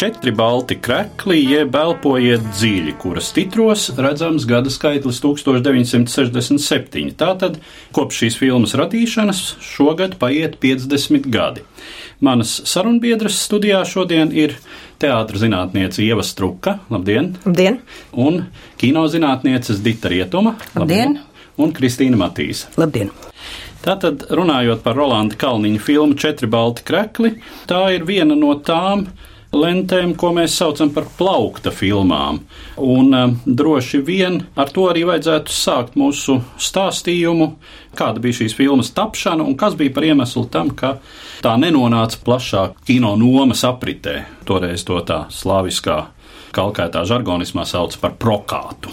Četri balti krekli, jeb elpojiet dziļi, kuras titros redzams gada skaitlis 1967. Tātad kopš šīs filmas radīšanas šogad paiet 50 gadi. Manas sarunbiedras studijā šodien ir teātris zinātniece Ieva Struka, labdien! Labdien! Un kinozinātnieces Dita Rietuma, Labdien! Un Kristīna Matīsa. Labdien! Tātad, runājot par Rolanda Kalniņa filmu Četri balti krekli, tā ir viena no tām lentēm, ko mēs saucam par plaukta filmām. Un um, droši vien ar to arī vajadzētu sākt mūsu stāstījumu, kāda bija šīs filmas tapšana un kas bija par iemeslu tam, ka tā nenonāca plašā kino nomas apritē. Toreiz to tā slāviskā kalkētā žargonismā sauc par prokātu.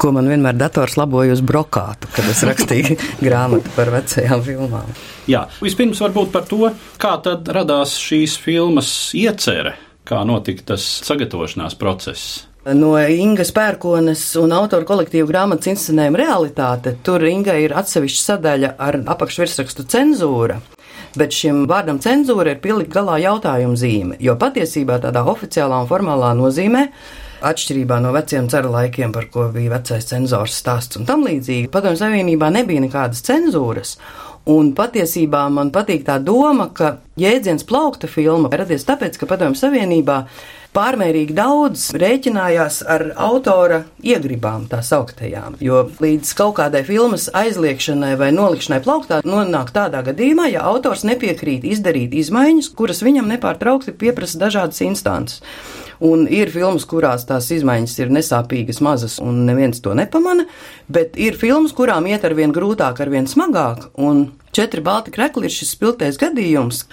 Ko man vienmēr dators laboja uz brokātu, kad es rakstīju grāmatu par vecajām filmām. Jā, vispirms varbūt par to, kā tad radās šīs filmas iecerē, kā notika tas sagatavošanās process. No Ingas pērkones un autora kolektīva grāmatas inscenējuma realitāte. Tur Inga ir atsevišķa sadaļa ar apakšvirsrakstu cenzūra. Bet šim vārdam cenzūra ir pielikt galā jautājuma zīme, jo patiesībā tādā oficiālā un formālā nozīmē Atšķirībā no veciem ceru laikiem, par ko bija vecais cenzors stāsts un tam līdzīgi, Padomju Savienībā nebija nekādas cenzūras. Un patiesībā man patīk tā doma, ka jēdziens plaukta filma radies tāpēc, ka Padomju Savienībā pārmērīgi daudz rēķinājās ar autora iegribām, tā sauktajām. Jo līdz kaut kādai filmas aizliekšanai vai nolikšanai plauktā nonāk tādā gadījumā, ja autors nepiekrīt izdarīt izmaiņas, kuras viņam nepārtraukti pieprasa dažādas instances. Un ir filmas, kurās tās izmaiņas ir nesāpīgas, mazas, un neviens to nepamana, bet ir filmas, kurām iet ar vien grūtāk, ar vien smagāk, un četri balti krekli ir šis spilgtais gadījums.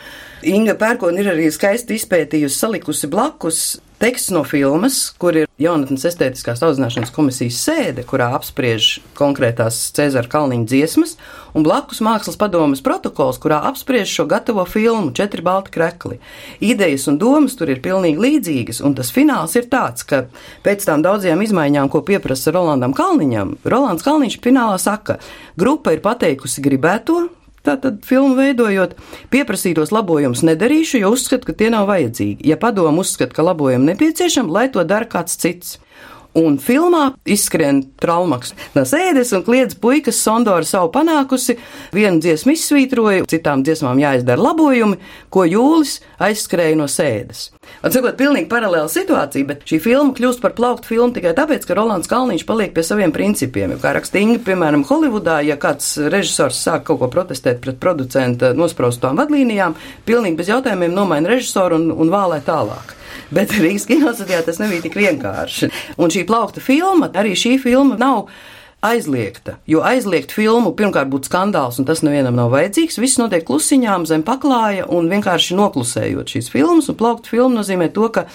Inga Pērkona ir arī skaisti izpētījusi, salikusi blakus teksts no filmas, kur ir jaunatnes estētiskās audzināšanas komisijas sēde, kurā apspriež konkrētās Cēzara Kalniņa dziesmas, un blakus mākslas padomas protokols, kurā apspriež šo gatavo filmu Četri balti krekli. Idejas un domas tur ir pilnīgi līdzīgas, un tas fināls ir tāds, ka pēc tām daudzajām izmaiņām, ko pieprasa Rolandam Kalniņam, Rolands Kalniņš finālā saka, grupa ir pateikusi gribēto, Tātad, filmu veidojot, pieprasītos labojumus nedarīšu, jo uzskatu, ka tie nav vajadzīgi. Ja padomu uzskata, ka labojumi nepieciešami, lai to dara kāds cits. Un filmā izskrien traumaks no sēdes un kliedz puikas Sondora savu panākusi. Vienu dziesmu izsvītroja, citām dziesmām jāizdara labojumi, ko jūlis aizskrēja no sēdes. Un sakot, pilnīgi paralēla situācija, bet šī filma kļūst par plauktu filmu tikai tāpēc, ka Rolands Kalniņš paliek pie saviem principiem. Jo, kā rakstīja, piemēram, Holivudā, ja kāds režisors sāk kaut ko protestēt pret producenta nospraustām vadlīnijām, pilnīgi bez jautājumiem nomaina režisoru un, un vālē tālāk. Bet Rīgas kinostudijā tas nebija tik vienkārši. Un šī plaukta filma, arī šī filma nav aizliegta. Jo aizliegt filmu pirmkārt būtu skandāls, un tas nevienam nav vajadzīgs. Viss notiek klusiņām, zem paklāja un vienkārši noklusējot šīs filmas. Un plaukt filmu nozīmē to, ka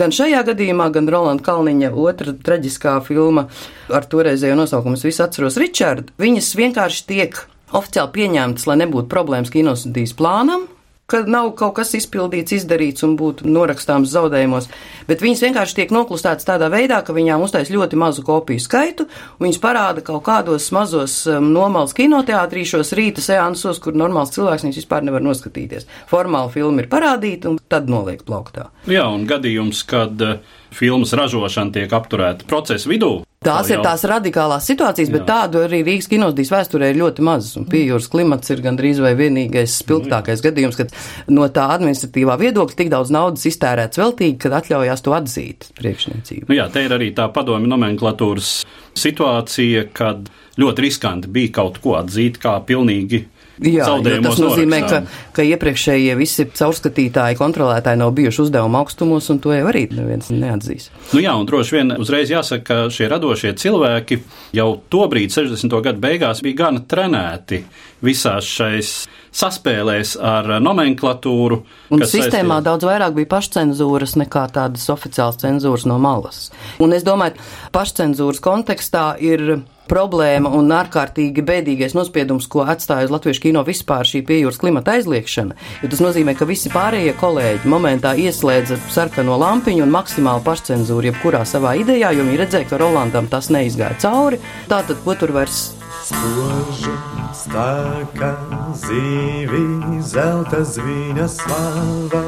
gan šajā gadījumā, gan Rolanda Kalniņa otra traģiskā filma ar toreizējo nosaukumu, es visu atceros Richard, viņas vienkārši tiek oficiāli pieņemtas, lai nebūtu problēmas kinostudijas plānam, ka nav kaut kas izpildīts, izdarīts un būtu norakstāms zaudējumos, bet viņas vienkārši tiek noklusētas tādā veidā, ka viņām uztais ļoti mazu kopiju skaitu, un viņas parāda kaut kādos mazos um, nomalas kinoteātrīšos, rīta seansos, kur normāls cilvēks viņus vispār nevar noskatīties. Formāli filma ir parādīta un tad noliek plauktā. Jā, un gadījums, kad uh, filmas ražošana tiek apturēta procesa vidū, Tās Tā ir tās radikālās situācijas, bet Jā. tādu arī Rīgas kinostīs vēsturē ir ļoti maz. Pieejams klimats ir gandrīz vai vienīgais spilgtākais gadījums, kad no tā administratīvā viedokļa tik daudz naudas iztērēts veltīgi, kad atļaujās to atzīt priekšniecību. Nu jā, te ir arī tā padomju nomenklatūras situācija, kad ļoti riskanti bija kaut ko atzīt kā pilnīgi Jā, zaudējumos tas nozīmē, ka, norakstām. ka iepriekšējie visi caurskatītāji, kontrolētāji nav bijuši uzdevuma augstumos, un to jau arī neviens neatzīs. Nu jā, un droši vien uzreiz jāsaka, ka šie radošie cilvēki jau tobrīd, 60. gadu beigās, bija gana trenēti visās šais saspēlēs ar nomenklatūru. Un sistēmā saistījās- daudz vairāk bija pašcensūras nekā tādas oficiālas cenzūras no malas. Un es domāju, pašcensūras kontekstā ir problēma un ārkārtīgi bēdīgais nospiedums, ko atstāja uz latviešu kino vispār šī piejūras klimata aizliekšana. Jo tas nozīmē, ka visi pārējie kolēģi momentā ieslēdza sarkano lampiņu un maksimāli pašcensūru jebkurā savā idejā, jo viņi redzēja, ka Rolandam tas neizgāja cauri. Tātad, ko tur vairs Spožu stāka zīvi, zelta zvīņa slava,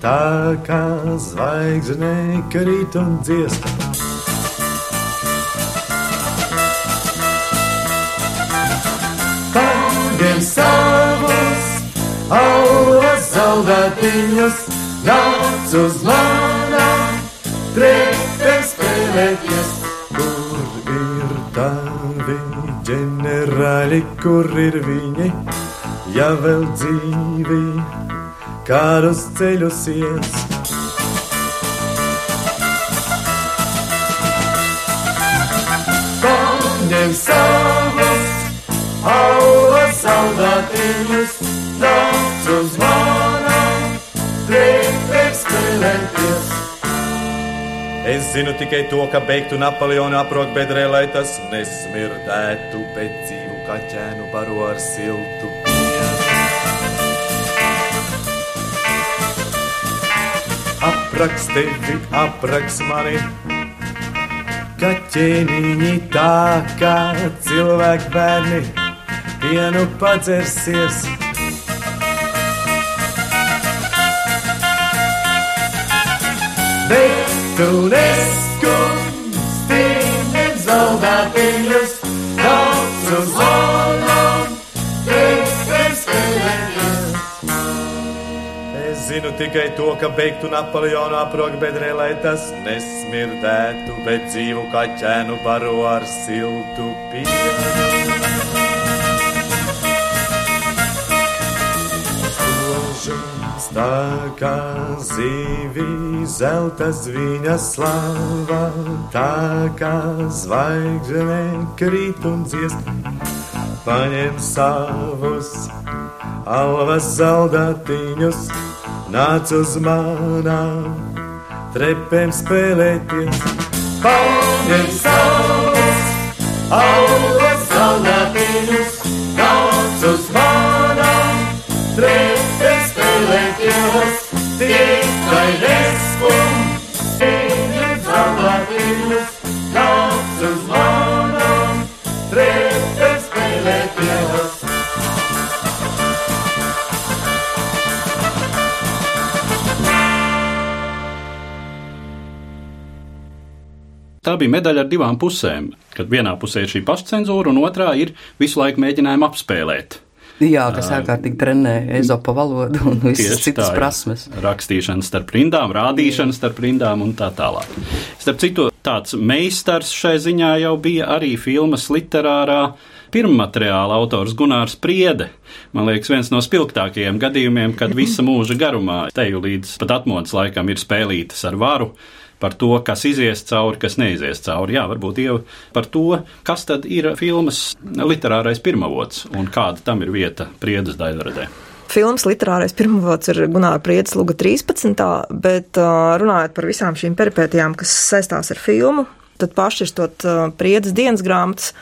tā kā zvaigzne krīt un dziesma. Pāriem savus, aulas zaudētiņus, nāc uz manām, trepēm spēlēties, kur ir tavi ģenerāļi, kur ir viņi, ja vēl dzīvi, kādus ceļus ies. Paņem savus, aulas soldātiņus, nāc uz manām, Es zinu tikai to, ka beigtu Napoleona aprokbedrē, lai tas nesmirdētu, bet dzīvu kaķēnu baro ar siltu pienu. Apraks mani, kaķēniņi tā kā cilvēku bērni, pienu padzersies. Tu neskumsti zaudētiņus, nāc uz zonām, pēc spēlēties. Es zinu tikai to, ka beigtu Napoleona aprokbedrē, lai tas nesmirdētu, bet dzīvu kaķēnu baro ar siltu pienu. Tā kā zīvi, zelta zviņa slava, tā kā zvaigzne krīt un dziest. Paņem savus alvas zaldātiņus, nāc uz manām trepēm spēlēties. Paņem savus alvas zaldātiņus, Tikai neskum, paņem zaldātiņus, nāc uz manām trepēm spēlēties. Tā bija medaļa ar divām pusēm. Kad vienā pusē ir šī pašcensūra, un otrā ir visu laiku mēģinājumi apspēlēt. Jā, kas ārkārtīgi trenē ezopa valodu un visas citas jā. prasmes. Rakstīšana starp rindām, rādīšana starp rindām un tā tālāk. Starp citu, tāds meistars šai ziņā jau bija arī filmas literārā pirmmateriāla autors Gunārs Priede. Man liekas, viens no spilgtākajiem gadījumiem, kad visa mūža garumā, teju līdz pat atmodas laikam, ir spēlītas ar varu. Par to, kas izies cauri, kas neizies cauri. Jā, varbūt jau par to, kas tad ir filmas literārais pirmavots un kāda tam ir vieta priedes daļradē. Filmas literārais pirmavots ir Gunāra Priedes Luga 13. Bet runājot par visām šīm peripētijām, kas saistās ar filmu, tad pašķirstot Priedes dienas grāmatas.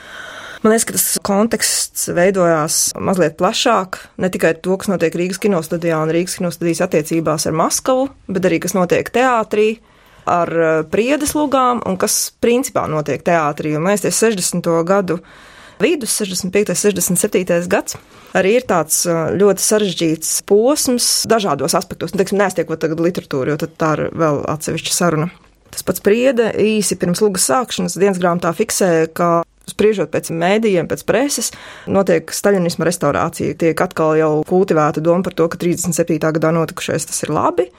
Man liekas, ka tas konteksts veidojās mazliet plašāk. Ne tikai to, kas notiek Rīgas kinostudijā un Rīgas kinostudijas attiecībās ar Maskavu, bet arī kas notiek teātrī, ar uh, priedes lugām un kas principā notiek teātrī. Un mēs tie 60. gadu vidus, 65. 67. gads, arī ir tāds uh, ļoti sarežģīts posms dažādos aspektos. Nu, teiksim, Nestiekot tagad literatūru, jo tā ir vēl atsevišķa saruna. Tas pats priede īsi pirms lugas sākšanas dienas grāmatā fiksē, ka Spriežot pēc mēdījiem, pēc preses, notiek staļinisma restaurācija. Tiek atkal jau kultivēta doma par to, ka 37. gadā notikušais tas ir labi,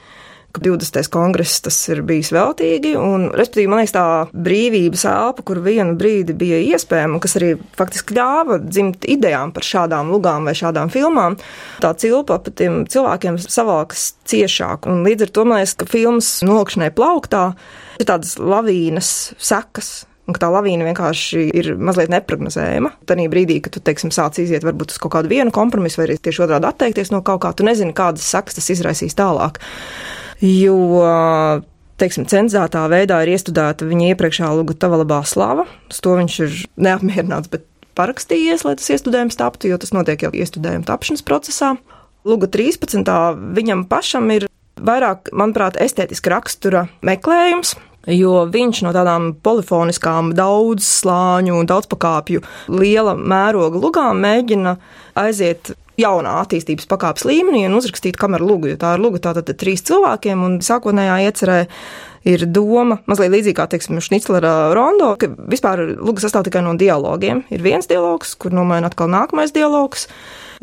ka 20. kongress tas ir bijis veltīgi, un, respektīvi, man liekas, tā brīvības elpa, kur vienu brīdi bija iespējama, kas arī faktiski ļāva dzimt idejām par šādām lugām vai šādām filmām, tā cilpa pa tiem cilvēkiem savākas ciešāk, un līdz ar to man liekas, ka filmas nokšanai plauktā ir tādas lavīnas sekas un tā lavīna vienkārši ir mazliet neparedzējama. Tad brīdī, kad tu, teiksim, sāc iziet varbūt uz kaut kādu vienu kompromisu, vai arī tieši otrādi atteikties no kaut kā, tu nezini, kādas sekas tas izraisīs tālāk. Jo teiksim, cenzētā veidā ir iestudēta viņa iepriekšējā luga Tavalabā slava. Uz to viņš ir neapmierināts, bet parakstījies, lai tas iestudējums taptu, jo tas notiek jau iestudējuma tapšanas procesā. Luga 13. viņam pašam ir vairāk, manuprāt, estētiska rakstura meklējums, jo viņš no tādām polifoniskām, daudz slāņu un daudz pakāpju liela mēroga lugām mēģina aiziet jaunā attīstības pakāpes līmenī un uzrakstīt kameru lugu, jo tā ir luga tātad trīs cilvēkiem un sākotnējā iecerē ir doma, mazliet līdzīga kā, teiksim, Šniclera rondo, ka vispār luga sastāv tikai no dialogiem. Ir viens dialogs, kur nomaina atkal nākamais dialogs.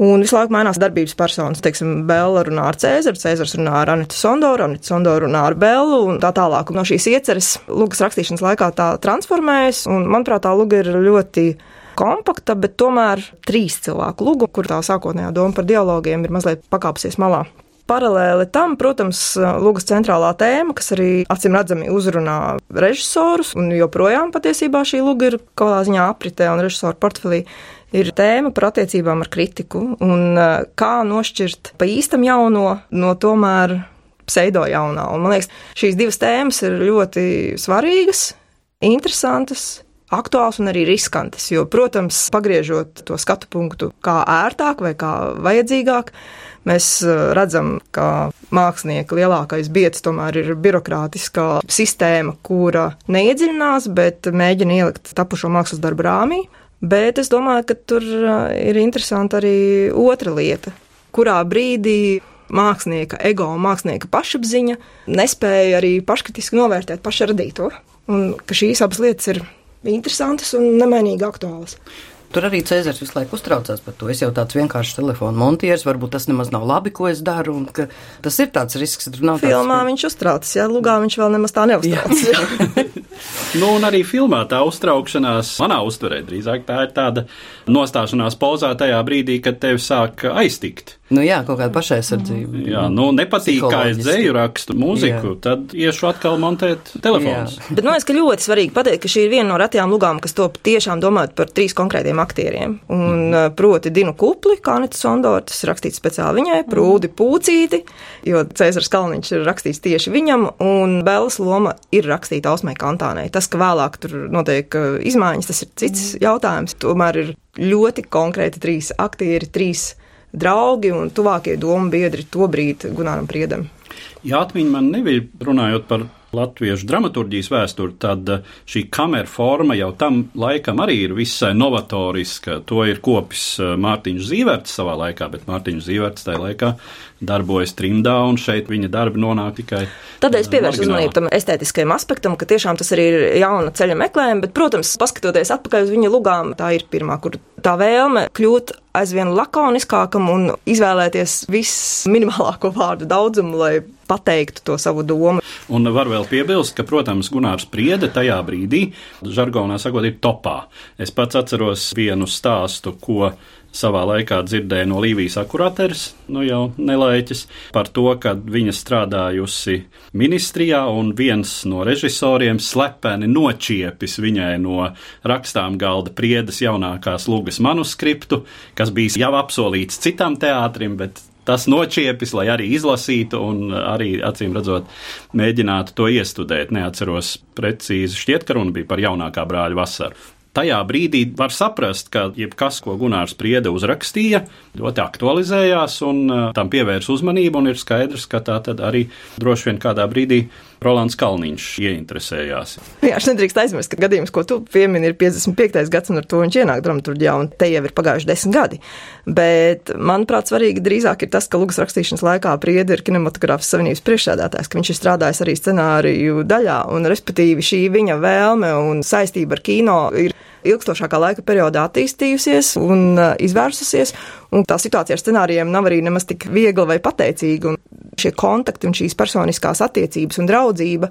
Un visu laiku mainās darbības personas. Teiksim, Bela runā ar Cēzaru, Cēzars runā ar Anitu Sondoru, Anita Sondoru runā ar Bellu un tā tālāk. Un no šīs ieceres lugas rakstīšanas laikā tā transformējas, un manuprāt, tā luga ir ļoti kompakta, bet tomēr trīs cilvēku lugu, kur tā sākotnējā doma par dialogiem ir mazliet pakāpsies malā. Paralēli tam, protams, Lūgas centrālā tēma, kas arī acīm redzami uzrunā režisorus, un joprojām patiesībā šī luga ir kaut kādā ziņā apritē un režisoru portfelī, ir tēma par attiecībām ar kritiku un kā nošķirt pa īstam jauno no tomēr pseido jaunā. Un, man liekas, šīs divas tēmas ir ļoti svarīgas, interesantas, aktuāls un arī riskantas. Jo, protams, pagriežot to skatu punktu kā ērtāk vai kā vajadzīgāk, mēs redzam, ka mākslinieka lielākais biedrs tomēr ir birokrātiskā sistēma, kura neiedziļinās, bet mēģina ielikt tapušo mākslas darbu rāmī. Bet es domāju, ka tur ir interesanti arī otra lieta, kurā brīdī mākslinieka ego un mākslinieka pašapziņa nespēja arī paškritiski novērtēt pašradīto. Un ka šīs abas lietas ir interesantas un nemainīgi aktuālas. Tur arī Cēzars visu laiku uztraucās par to. Es jau tāds vienkāršs telefona montieris, varbūt tas nemaz nav labi, ko es daru, un ka tas ir tāds risks. Filmā tāds... viņš uztraucas, jā, lugā viņš vēl nemaz tā neuztraucas. nu, un arī filmā tā uztraukšanās, manā uztverē drīzāk tā ir tāda nostāšanās pozā tajā brīdī, kad tevi sāk aiztikt. Nu, jā, kaut kāda pašaizsardzība. Jā, nu, nepatīk, kā es dzēju rakstu mūziku, jā. tad iešu atkal montēt telefons. Jā. Bet man liekas, ka ļoti svarīgi pateikt, ka šī ir viena no retajām lugām, kas top tiešām domājot par trīs konkrētiem aktieriem. Un mm. proti Dinu Kupli, kā Anita Sondora, tas ir rakstīts speciāli viņai, mhm. Prūdi Pūcīti, jo Cēzars Kalniņš ir rakstīts tieši viņam, un Bēlas loma ir rakstīta Ausmai Kantānei. Tas, ka vēlāk tur notiek izmaiņas, tas ir cits mm. jautājums. Tomēr ir ļoti konkrēti trīs aktieri, trīs draugi un tuvākie domu biedri tobrīd Gunāram Priedam. Jā, atmiņa man nebija runājot par latviešu dramaturgijas vēsturi, tad eh, šī kamera forma jau tam laikam arī ir visai novatoriska. To ir kopis eh, Mārtiņš Zīverts savā laikā, bet Mārtiņš Zīverts tajā laikā darbojas trimdā, un šeit viņa darbi nonāk tikai. Tad es pievēršu uzmanību tam estētiskajam aspektam, ka tiešām tas arī ir jauna ceļa meklējuma, bet, protams, paskatoties atpakaļ uz viņa lugām, tā ir pirmā, kur tā vēlme kļūt aizvien lakoniskākam un izvēlēties visminimālāko vārdu daudzumu, lai pateiktu to savu domu. Un var vēl piebilst, ka, protams, Gunārs Priede tajā brīdī, žargonā sakot, ir topā. Es pats atceros vienu stāstu, ko savā laikā dzirdēju no Līvijas akurateres, nu jau nelaiķis, par to, ka viņa strādājusi ministrijā un viens no režisoriem slepeni nočiepis viņai no rakstām galda priedes jaunākās lūgas manuskriptu, kas bija jau apsolīts citam teātrim, bet tas nočiepis, lai arī izlasītu un arī, acīm redzot, mēģinātu to iestudēt. Neatceros precīzi, šķiet, ka runa bija par jaunākā brāļa vasaru. Tajā brīdī var saprast, ka jebkas, ko Gunārs Priede uzrakstīja, ļoti aktualizējās un uh, tam pievērs uzmanību, un ir skaidrs, ka tā tad arī droši vien kādā brīdī Rolands Kalniņš ieinteresējās. Vienkārši nedrīkst aizmirst, ka gadījums, ko tu piemini, ir 55. gads, un ar to viņš ienāk dramaturģijā, un te jau ir pagājuši desmit gadi. Bet, manuprāt, svarīgi drīzāk ir tas, ka Lūgas rakstīšanas laikā Prieda ir kinematogrāfas savienības priekšsēdētājs, ka viņš ir strādājis arī scenāriju daļā, un respektīvi šī viņa vēlme un saistība ar kino ir ilgstošākā laika periodā attīstījusies un uh, izvērsusies, un tā situācija ar scenārijiem nav arī nemaz tik viegla vai pateicīga. Šie kontakti un šīs personiskās attiecības un draudzība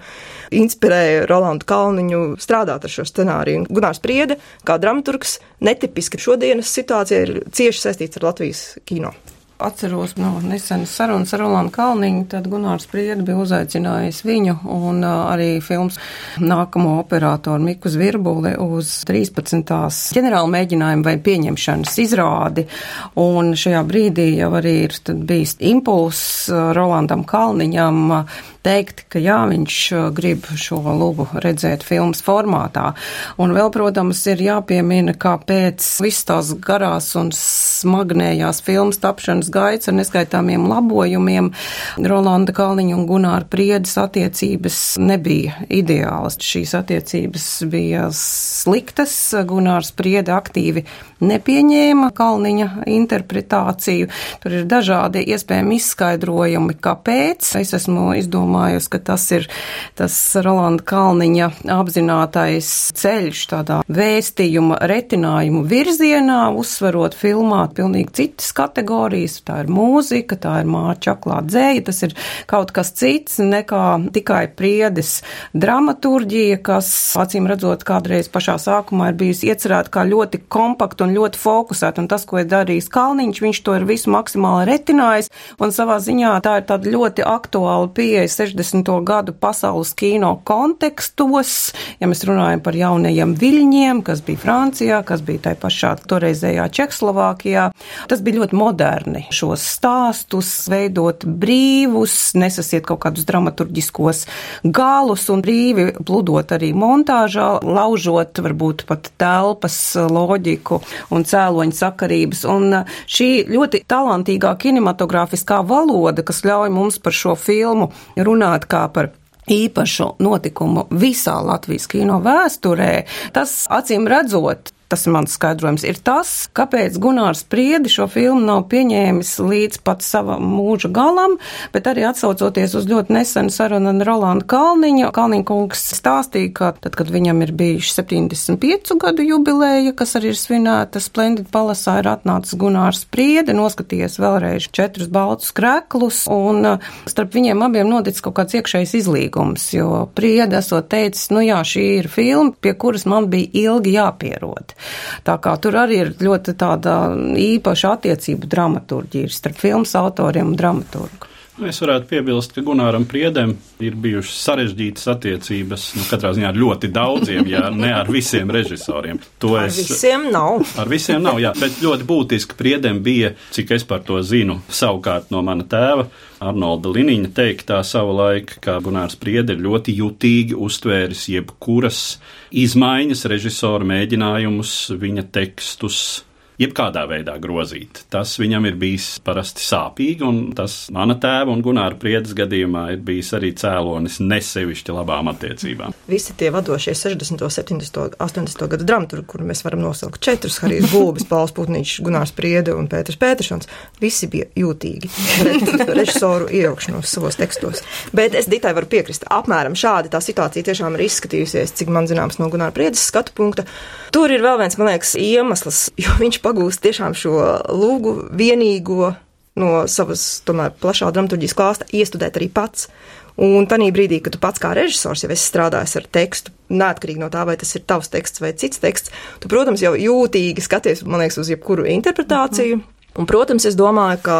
inspirēja Rolandu Kalniņu strādāt ar šo scenāriju. Un Gunārs Priede, kā dramaturgs, netipiski šodienas situācija ir cieši saistīts ar Latvijas kino atceros no nesenas sarunas ar Rolandu Kalniņu, tad Gunārs Priedi bija uzaicinājis viņu un arī filmas nākamo operatoru Miku Zvirbuli uz 13. ģenerāla mēģinājumu vai pieņemšanas izrādi. Un šajā brīdī jau arī ir bijis impulss Rolandam Kalniņam teikt, ka jā, viņš grib šo lugu redzēt filmas formātā. Un vēl, protams, ir jāpiemina, kā pēc visas tās garās un smagnējās filmas tapšanas gaids ar neskaitāmiem labojumiem, Rolanda Kalniņa un Gunāra Priedes attiecības nebija ideālas. Šīs attiecības bija sliktas. Gunārs Priede aktīvi nepieņēma Kalniņa interpretāciju. Tur ir dažādi iespējami izskaidrojumi, kāpēc. Es esmu izdomājis domājusi, ka tas ir tas Rolanda Kalniņa apzinātais ceļš tādā vēstījuma retinājumu virzienā, uzsverot filmā pilnīgi citas kategorijas. Tā ir mūzika, tā ir mārča aklā dzēja, tas ir kaut kas cits nekā tikai priedes dramaturģija, kas, acīm redzot, kādreiz pašā sākumā ir bijusi iecerēta kā ļoti kompakta un ļoti fokusēta, un tas, ko ir darījis Kalniņš, viņš to ir visu maksimāli retinājis, un savā ziņā tā ir tāda ļoti aktuāla pieeja 60. gadu pasaules kino kontekstos, ja mēs runājam par jaunajiem viļņiem, kas bija Francijā, kas bija tai pašā toreizējā Čehslovākijā. Tas bija ļoti moderni šos stāstus veidot brīvus, nesasiet kaut kādus dramaturģiskos galus un brīvi pludot arī montāžā, laužot varbūt pat telpas loģiku un cēloņu sakarības. Un šī ļoti talantīgā kinematogrāfiskā valoda, kas ļauj mums par šo filmu runāt kā par īpašu notikumu visā Latvijas kino vēsturē, tas acīm redzot tas ir mans skaidrojums, ir tas, kāpēc Gunārs Priedi šo filmu nav pieņēmis līdz pat savam mūža galam, bet arī atsaucoties uz ļoti nesenu sarunu ar Rolandu Kalniņu. Kalniņa kungs stāstīja, ka tad, kad viņam ir bijuši 75 gadu jubileja, kas arī ir svinēta Splendid palasā, ir atnācis Gunārs Priedi, noskatījies vēlreiz četrus baltus kreklus, un uh, starp viņiem abiem noticis kaut kāds iekšējs izlīgums, jo Priedi esot teicis, nu jā, šī ir filma, pie kuras man bija ilgi jāpierod. Tā kā tur arī ir ļoti tāda īpaša attiecība dramaturģija starp filmas autoriem un dramaturgu. Nu, es varētu piebilst, ka Gunāram Priedem ir bijušas sarežģītas attiecības, nu, katrā ziņā ar ļoti daudziem, ja ne ar visiem režisoriem. To ar es, visiem nav. Ar visiem nav, jā, bet ļoti būtiski Priedem bija, cik es par to zinu, savukārt no mana tēva. Arnolda Liniņa teiktā savulaik, ka Gunārs Priede ir ļoti jutīgi uztvēris jebkuras izmaiņas, režisora mēģinājumus, viņa tekstus jebkādā veidā grozīt. Tas viņam ir bijis parasti sāpīgi, un tas mana tēva un Gunāra Priedes gadījumā ir bijis arī cēlonis nesevišķi labām attiecībām. Visi tie vadošie 60., 70., 80. gadu dramaturgi, kur mēs varam nosaukt četrus, Harijs Gulbis, Pauls Putniņš, Gunārs Priede un Pēters Pētersons, visi bija jūtīgi pret režisoru iejaukšanos savos tekstos. Bet es Ditai varu piekrist, apmēram šādi tā situācija tiešām ir izskatījusies, cik man zināms no Gunāra Priedes skatu punkta. Tur ir vēl viens, man liekas, iemesls, jo viņš pagūst tiešām šo lūgu vienīgo no savas tomēr plašā dramaturģijas klāsta iestudēt arī pats. Un tajā brīdī, kad tu pats kā režisors jau esi strādājis ar tekstu, neatkarīgi no tā, vai tas ir tavs teksts vai cits teksts, tu, protams, jau jūtīgi skaties, man liekas, uz jebkuru interpretāciju. Mm -hmm. Un, protams, es domāju, ka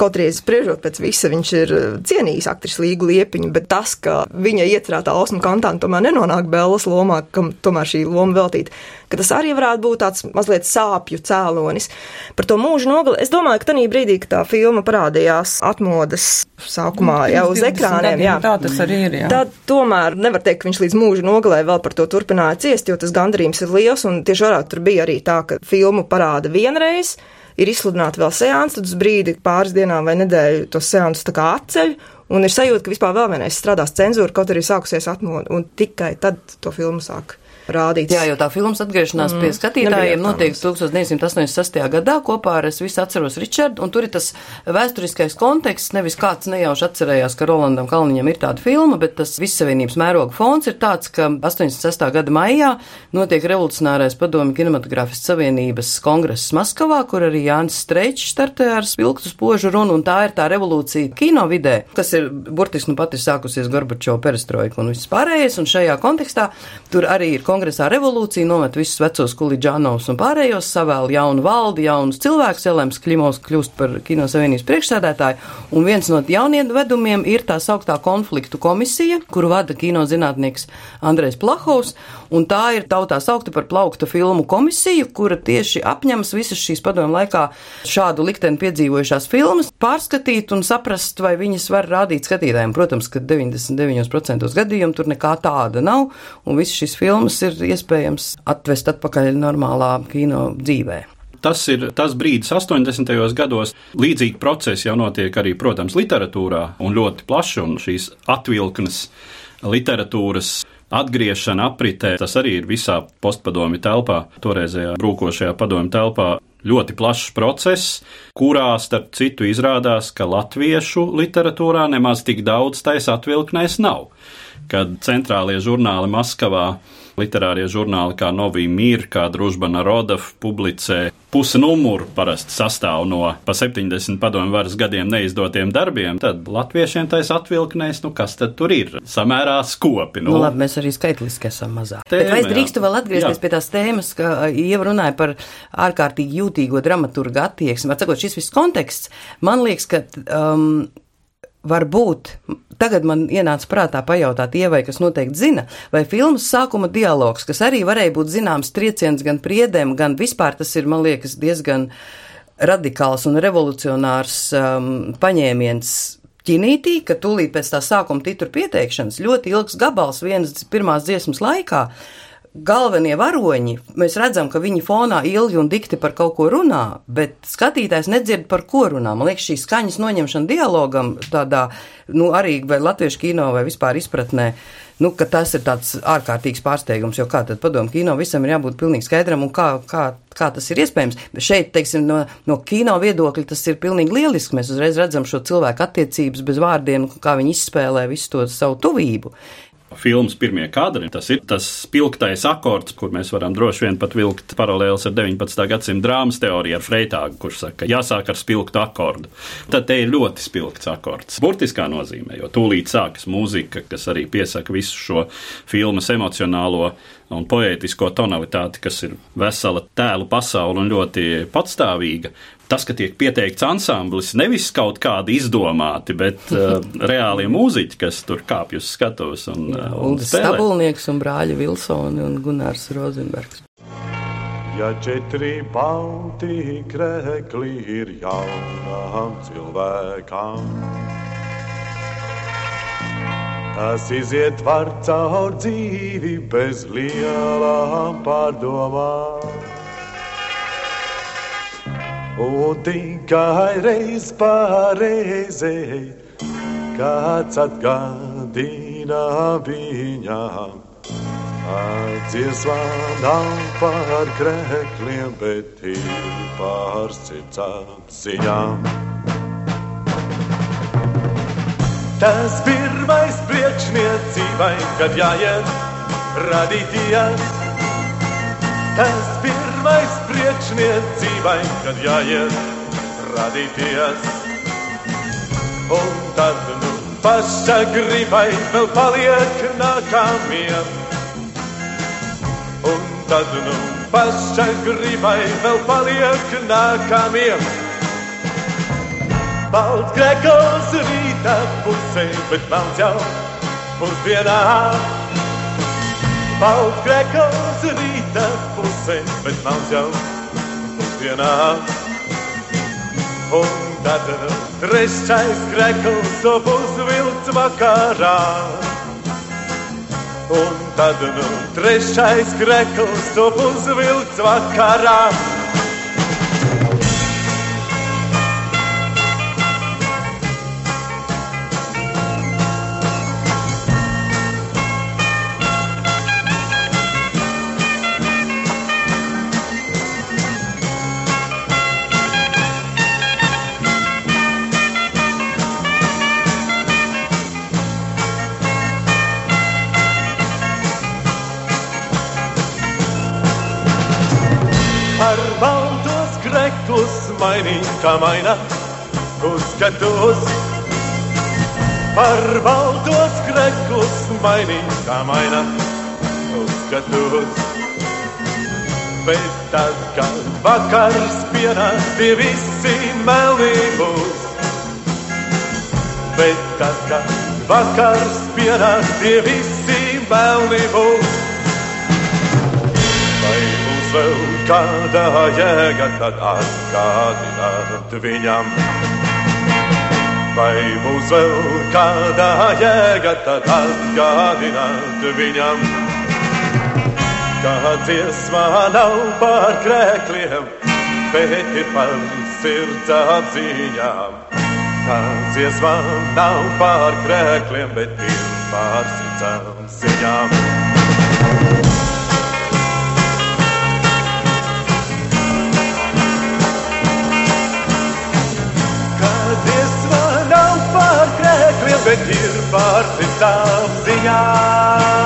kaut arī spriežot pēc visa, viņš ir eh, cienījis aktrisu līgu liepiņu, bet tas, ka viņa iecerētā Osma kantāna tomēr nenonāk Bellas lomā, kam tomēr šī loma veltīta, ka tas arī varētu būt tāds mazliet sāpju cēlonis. Par to mūžu nogali, es domāju, ka tajā brīdī, kad tā filma parādījās atmodas sākumā nu, jau uz ekrāniem, jā, tā tas arī ir, jā. Tad tomēr nevar teikt, ka viņš līdz mūža nogalē vēl par to turpināja ciest, jo tas gandarījums ir liels, un tieši vairāk tur bija arī tā, ka filmu parāda vienreiz, ir izsludināta vēl seanss, tad uz brīdi pāris dienām vai nedēļu to seansu atceļ, Un ir sajūta, ka vispār vēl vienreiz strādās cenzūra, kaut arī sākusies atmodu, un tikai tad to filmu sāk rādīts. Jā, jo tā filmas atgriešanās mm. pie skatītājiem notiek 1986. gadā kopā ar es visu atceros Ričardu, un tur ir tas vēsturiskais konteksts, nevis kāds nejauši atcerējās, ka Rolandam Kalniņam ir tāda filma, bet tas vissavienības mēroga fons ir tāds, ka 86. gada maijā notiek revolucionārais padomi kinematogrāfistu savienības kongress Maskavā, kur arī Jānis Streičs startē ar spilgtu spožu runu, un tā ir tā revolūcija kino vidē, kas ir burtiski nu pat ir sākusies Gorbačo perestroika un viss pārējais, un šajā kontekstā tur arī ir kongresā revolūcija, nomet visus vecos kuliģānos un pārējos, savēl jaunu valdi, jaunus cilvēkus, Elēms Kļimos kļūst par Kino Savienības priekšsēdētāju, un viens no jauniem vedumiem ir tā sauktā konfliktu komisija, kuru vada kino zinātnieks Andrejs Plahovs, un tā ir tautā saukta par plaukta filmu komisiju, kura tieši apņems visas šīs padomu laikā šādu likteni piedzīvojušās filmas pārskatīt un saprast, vai viņas var rādīt skatītājiem. Protams, ka 99% gadījumu tur nekā tāda nav, un visas šīs filmas ir iespējams atvest atpakaļ normālā kino dzīvē. Tas ir tas brīdis, 80. gados. Līdzīgi procesi jau notiek arī, protams, literatūrā un ļoti plaši, un šīs atvilknes literatūras atgriešana apritē, tas arī ir visā postpadomi telpā, toreizējā brūkošajā padomi telpā. Ļoti plašs process, kurā, starp citu, izrādās, ka latviešu literatūrā nemaz tik daudz taisa atvilknēs nav. Kad centrālie žurnāli Maskavā literārie žurnāli kā Novī Mir, kā Družba Narodov publicē pusi numuru parasti sastāv no pa 70 padomju varas gadiem neizdotiem darbiem, tad latviešiem tais atvilknēs, nu kas tad tur ir? Samērā skopi. Nu, nu labi, mēs arī skaitliski esam mazāk. Tēma, Bet vai es drīkstu vēl atgriezties jā. pie tās tēmas, ka Ieva runāja par ārkārtīgi jūtīgo dramaturgu attieksmi? Atsakot, šis viss konteksts, man liekas, ka um, varbūt. Tagad man ienāca prātā pajautāt Ievai, kas noteikti zina, vai filmas sākuma dialogs, kas arī varēja būt zināms trieciens gan priedēm, gan vispār tas ir, man liekas, diezgan radikāls un revolucionārs um, paņēmiens ķinītī, ka tūlīt pēc tā sākuma titru pieteikšanas ļoti ilgs gabals vienas pirmās dziesmas laikā galvenie varoņi, mēs redzam, ka viņi fonā ilgi un dikti par kaut ko runā, bet skatītājs nedzird par ko runā. Man liekas, šī skaņas noņemšana dialogam tādā, nu, arī vai latviešu kino vai vispār izpratnē, nu, ka tas ir tāds ārkārtīgs pārsteigums, jo kā tad padomu kino visam ir jābūt pilnīgi skaidram un kā, kā, kā tas ir iespējams. Bet šeit, teiksim, no, no kino viedokļa tas ir pilnīgi lieliski. Mēs uzreiz redzam šo cilvēku attiecības bez vārdiem, kā viņi izspēlē visu to savu tuvību filmas pirmie kadri. Tas ir tas spilgtais akords, kur mēs varam droši vien pat vilkt paralēlus ar 19. gadsimta drāmas teoriju ar Freitāgu, kurš saka, ka jāsāk ar spilgtu akordu. Tad te ir ļoti spilgts akords. Burtiskā nozīmē, jo tūlīt sākas mūzika, kas arī piesaka visu šo filmas emocionālo un poētisko tonalitāti, kas ir vesela tēlu pasaule un ļoti patstāvīga tas, ka tiek pieteikts ansamblis, nevis kaut kādi izdomāti, bet uh, reālie mūziķi, kas tur kāpj uz skatuves. Un, uh, un Stabulnieks un brāļi Vilsoni un Gunārs Rozenbergs. Ja četri balti krekli ir jaunām cilvēkām, tas iziet var caur dzīvi bez lielām pārdomām un tikai reiz pareizei kāds atgādina viņām. Dziesmā nav par krēkliem, bet ir par sirds apziņām. Tas pirmais priekšniecībai, kad jāiet radīties. Tas pirmais priekšniecībai, kad jāiet radīties. Un tad nu paša gribai vēl paliek nākamiem. Un tad nu paša gribai vēl paliek nākamiem. Balts grēkos rīta pusē, bet melns jau pusdienā. Balts grēkos rīta pusē, bet melns jau pusdienā. Un tad trešais grēkos būs vilts vakarā. Un tad nu trešais grēkos būs vilts vakarā. Kā maina uzskatus. Par baltos krektus mainīt, kā maina uzskatus. Bet tad, kad vakars pienāks, tie visi melni būs. Bet tad, kad vakars pienāks, tie visi melni būs. Vai vēl kāda jēga, tad atgādināt viņam? Vai būs vēl kāda jēga, tad atgādināt viņam? Kā dziesmā nav par krēkliem, bet ir par sirds apziņām. Tā dziesmā nav par krēkliem, bet ir par sirds apziņām. Par sirds apziņām.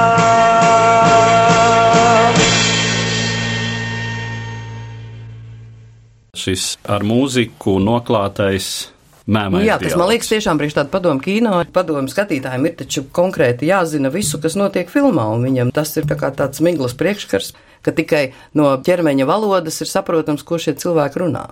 Šis ar mūziku noklātais mēmais. Jā, tas man liekas tiešām priekš tādu padomu kino. Padomu skatītājiem ir taču konkrēti jāzina visu, kas notiek filmā, un viņam tas ir tā kā tāds miglas priekškars, ka tikai no ķermeņa valodas ir saprotams, ko šie cilvēki runā.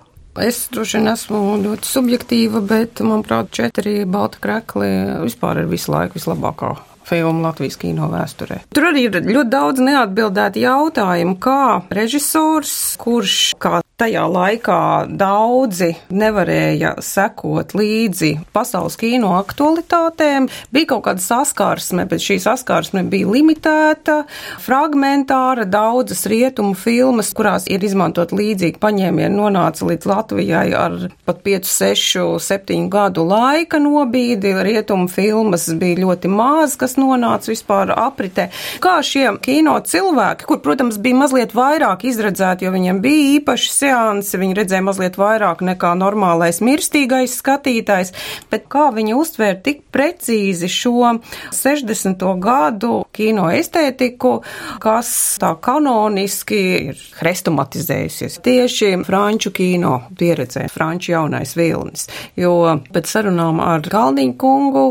Es droši vien esmu ļoti subjektīva, bet, manuprāt, četri balti krekli vispār ir visu laiku vislabākā filmu Latvijas kino vēsturē. Tur arī ir ļoti daudz neatbildētu jautājumu, kā režisors, kurš kā tajā laikā daudzi nevarēja sekot līdzi pasaules kino aktualitātēm, bija kaut kāda saskarsme, bet šī saskarsme bija limitēta, fragmentāra, daudzas rietumu filmas, kurās ir izmantot līdzīgi paņēmieni, nonāca līdz Latvijai ar pat 5, 6, 7 gadu laika nobīdi. Rietumu filmas bija ļoti maz, kas nonāca vispār apritē. Kā šie kino cilvēki, kur, protams, bija mazliet vairāk izredzēti, jo viņiem bija īpaši seansi, viņi redzēja mazliet vairāk nekā normālais mirstīgais skatītājs, bet kā viņi uztvēra tik precīzi šo 60. gadu kino estētiku, kas tā kanoniski ir hrestomatizējusies tieši franču kino pieredzē, franču jaunais vilnis. Jo pēc sarunām ar Kalniņu kungu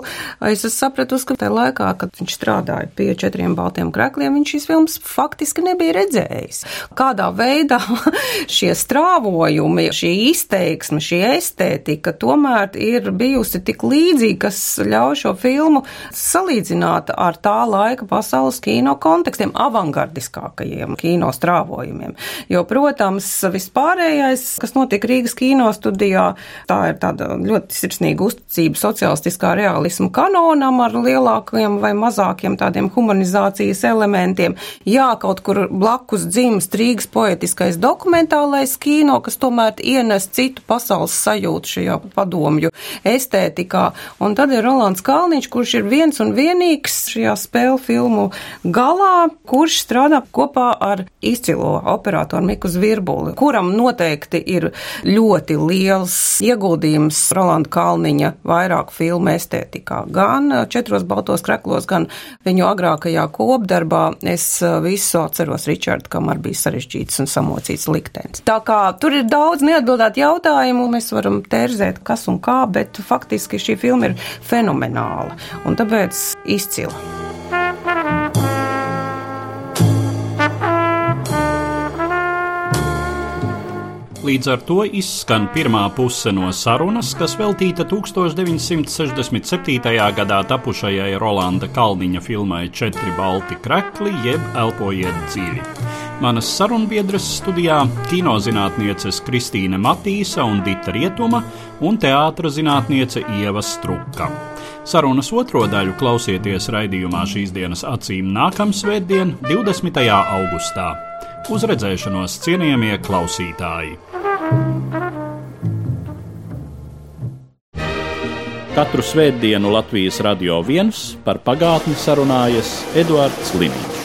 es sapratu, ka tajā laikā, kad viņš strādāja pie četriem baltiem krekliem, viņš šīs filmas faktiski nebija redzējis. Kādā veidā šie strāvojumi, šī izteiksme, šī estētika tomēr ir bijusi tik līdzīga, kas ļauj šo filmu salīdzināt ar tā laika pasaules kino kontekstiem, avangardiskākajiem kino strāvojumiem. Jo, protams, vispārējais, kas notiek Rīgas kino studijā, tā ir tāda ļoti sirsnīga uzticība sociālistiskā realisma kanonam ar lielākiem vai mazākiem tādiem humanizācijas elementiem. Jā, kaut kur blakus dzimst Rīgas poetiskais dokumentālais kino, kas tomēr ienes citu pasaules sajūtu šajā padomju estētikā. Un tad ir Rolands Kalniņš, kurš ir viens un vienīgs šajā spēļu filmu galā, kurš strādā kopā ar izcilo operatoru Miku Zvirbuli, kuram noteikti ir ļoti liels ieguldījums Rolanda Kalniņa vairāk filmu estētikā. Gan četros baltos kreklos, gan viņu agrākajā kopdarbā. Es visu atceros Ričardu, kamēr bija sarežģīts un samocīts liktenis. Tā kā tur ir daudz neatbildētu jautājumu, mēs varam tērzēt, kas un kā, bet faktiski šī filma ir fenomenāla un tāpēc izcila. Līdz ar to izskan pirmā puse no sarunas, kas veltīta 1967. gadā tapušajai Rolanda Kalniņa filmai Četri balti krekli jeb Elpojiet dziļi. Manas sarunbiedras studijā - kinozinātnieces Kristīne Matīsa un Dita Rietuma un teātra zinātniece Ieva Struka. Sarunas otro daļu klausieties raidījumā šīs dienas acīm nākamā svētdien, 20. augustā. Uz redzēšanos, cienījamie klausītāji! Katru svētdienu Latvijas radio viens par pagātni sarunājas Eduards Līniņš.